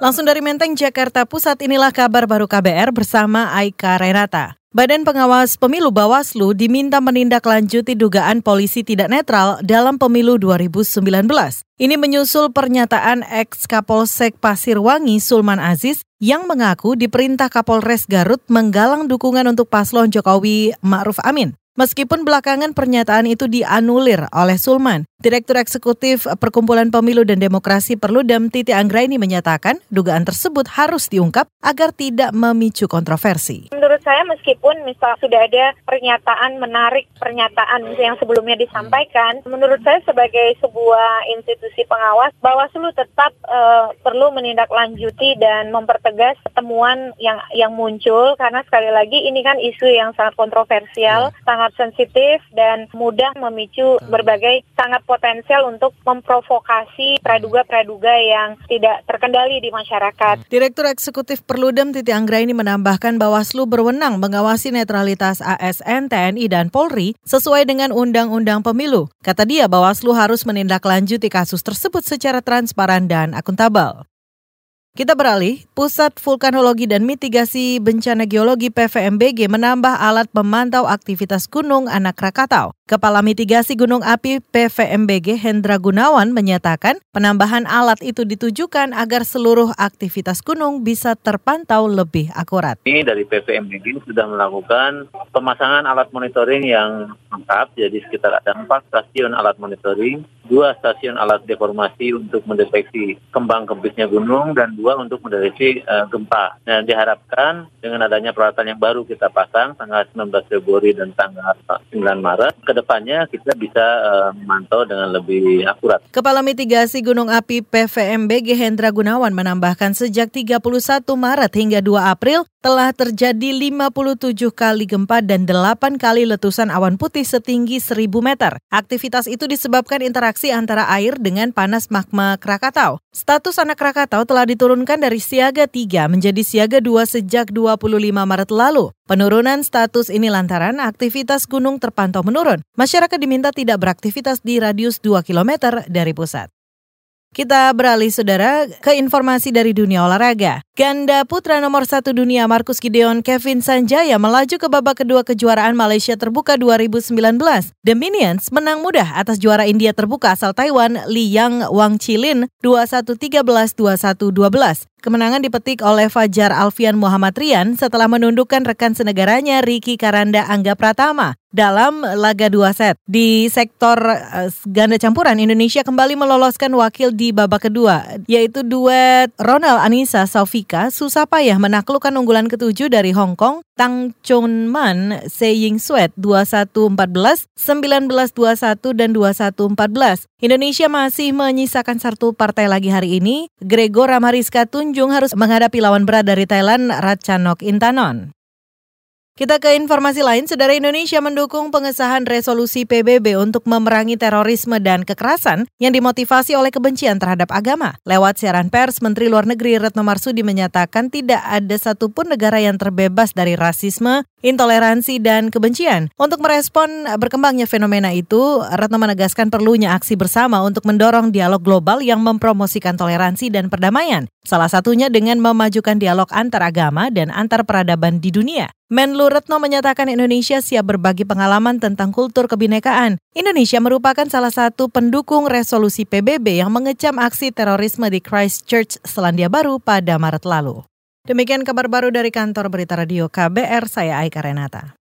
Langsung dari Menteng, Jakarta Pusat, inilah kabar baru KBR bersama Aika Renata. Badan Pengawas Pemilu Bawaslu diminta menindaklanjuti dugaan polisi tidak netral dalam pemilu 2019. Ini menyusul pernyataan ex Kapolsek Pasirwangi Sulman Aziz yang mengaku diperintah Kapolres Garut menggalang dukungan untuk paslon Jokowi Ma'ruf Amin. Meskipun belakangan pernyataan itu dianulir oleh Sulman, Direktur Eksekutif Perkumpulan Pemilu dan Demokrasi Perludem Titi Anggraini menyatakan dugaan tersebut harus diungkap agar tidak memicu kontroversi. Saya meskipun misal sudah ada pernyataan menarik pernyataan yang sebelumnya disampaikan, menurut saya sebagai sebuah institusi pengawas Bawaslu tetap uh, perlu menindaklanjuti dan mempertegas temuan yang yang muncul karena sekali lagi ini kan isu yang sangat kontroversial, ya. sangat sangat sensitif dan mudah memicu berbagai sangat potensial untuk memprovokasi praduga-praduga yang tidak terkendali di masyarakat. Direktur Eksekutif Perludem Titi Anggraini menambahkan Bawaslu berwenang mengawasi netralitas ASN, TNI, dan Polri sesuai dengan Undang-Undang Pemilu. Kata dia, Bawaslu harus menindaklanjuti kasus tersebut secara transparan dan akuntabel. Kita beralih, Pusat Vulkanologi dan Mitigasi Bencana Geologi PVMBG menambah alat pemantau aktivitas gunung anak Krakatau. Kepala Mitigasi Gunung Api PVMBG Hendra Gunawan menyatakan penambahan alat itu ditujukan agar seluruh aktivitas gunung bisa terpantau lebih akurat. Ini dari PVMBG sudah melakukan pemasangan alat monitoring yang lengkap, jadi sekitar ada empat stasiun alat monitoring, dua stasiun alat deformasi untuk mendeteksi kembang kempisnya gunung, dan dua untuk mendeteksi uh, gempa. Dan diharapkan dengan adanya peralatan yang baru kita pasang tanggal 19 Februari dan tanggal 9 Maret, ke depannya kita bisa uh, memantau dengan lebih akurat. Kepala Mitigasi Gunung Api PVMBG Hendra Gunawan menambahkan sejak 31 Maret hingga 2 April telah terjadi 57 kali gempa dan 8 kali letusan awan putih setinggi 1000 meter. Aktivitas itu disebabkan interaksi antara air dengan panas magma Krakatau. Status anak Krakatau telah diturunkan dari siaga 3 menjadi siaga 2 sejak 25 Maret lalu. Penurunan status ini lantaran aktivitas gunung terpantau menurun. Masyarakat diminta tidak beraktivitas di radius 2 km dari pusat. Kita beralih saudara ke informasi dari dunia olahraga. Ganda putra nomor satu dunia Marcus Gideon Kevin Sanjaya melaju ke babak kedua kejuaraan Malaysia Terbuka 2019. The Minions menang mudah atas juara India Terbuka asal Taiwan Li Yang Wang Chilin 21-13-21-12. Kemenangan dipetik oleh Fajar Alfian Muhammad Rian setelah menundukkan rekan senegaranya Ricky Karanda Angga Pratama dalam laga dua set. Di sektor uh, ganda campuran, Indonesia kembali meloloskan wakil di babak kedua, yaitu duet Ronald Anissa Saufika susah payah menaklukkan unggulan ketujuh dari Hong Kong, Tang Chun Man Se Ying Sweat 21-14, 19-21, dan 21-14. Indonesia masih menyisakan satu partai lagi hari ini. Gregor Ramariska Tun Tanjung harus menghadapi lawan berat dari Thailand Ratchanok Intanon. Kita ke informasi lain, Saudara Indonesia mendukung pengesahan resolusi PBB untuk memerangi terorisme dan kekerasan yang dimotivasi oleh kebencian terhadap agama. Lewat siaran pers, Menteri Luar Negeri Retno Marsudi menyatakan tidak ada satupun negara yang terbebas dari rasisme, intoleransi, dan kebencian. Untuk merespon berkembangnya fenomena itu, Retno menegaskan perlunya aksi bersama untuk mendorong dialog global yang mempromosikan toleransi dan perdamaian. Salah satunya dengan memajukan dialog antar agama dan antar peradaban di dunia. Menlu Retno menyatakan Indonesia siap berbagi pengalaman tentang kultur kebinekaan. Indonesia merupakan salah satu pendukung resolusi PBB yang mengecam aksi terorisme di Christchurch, Selandia Baru pada Maret lalu. Demikian kabar baru dari kantor Berita Radio KBR, saya Aika Renata.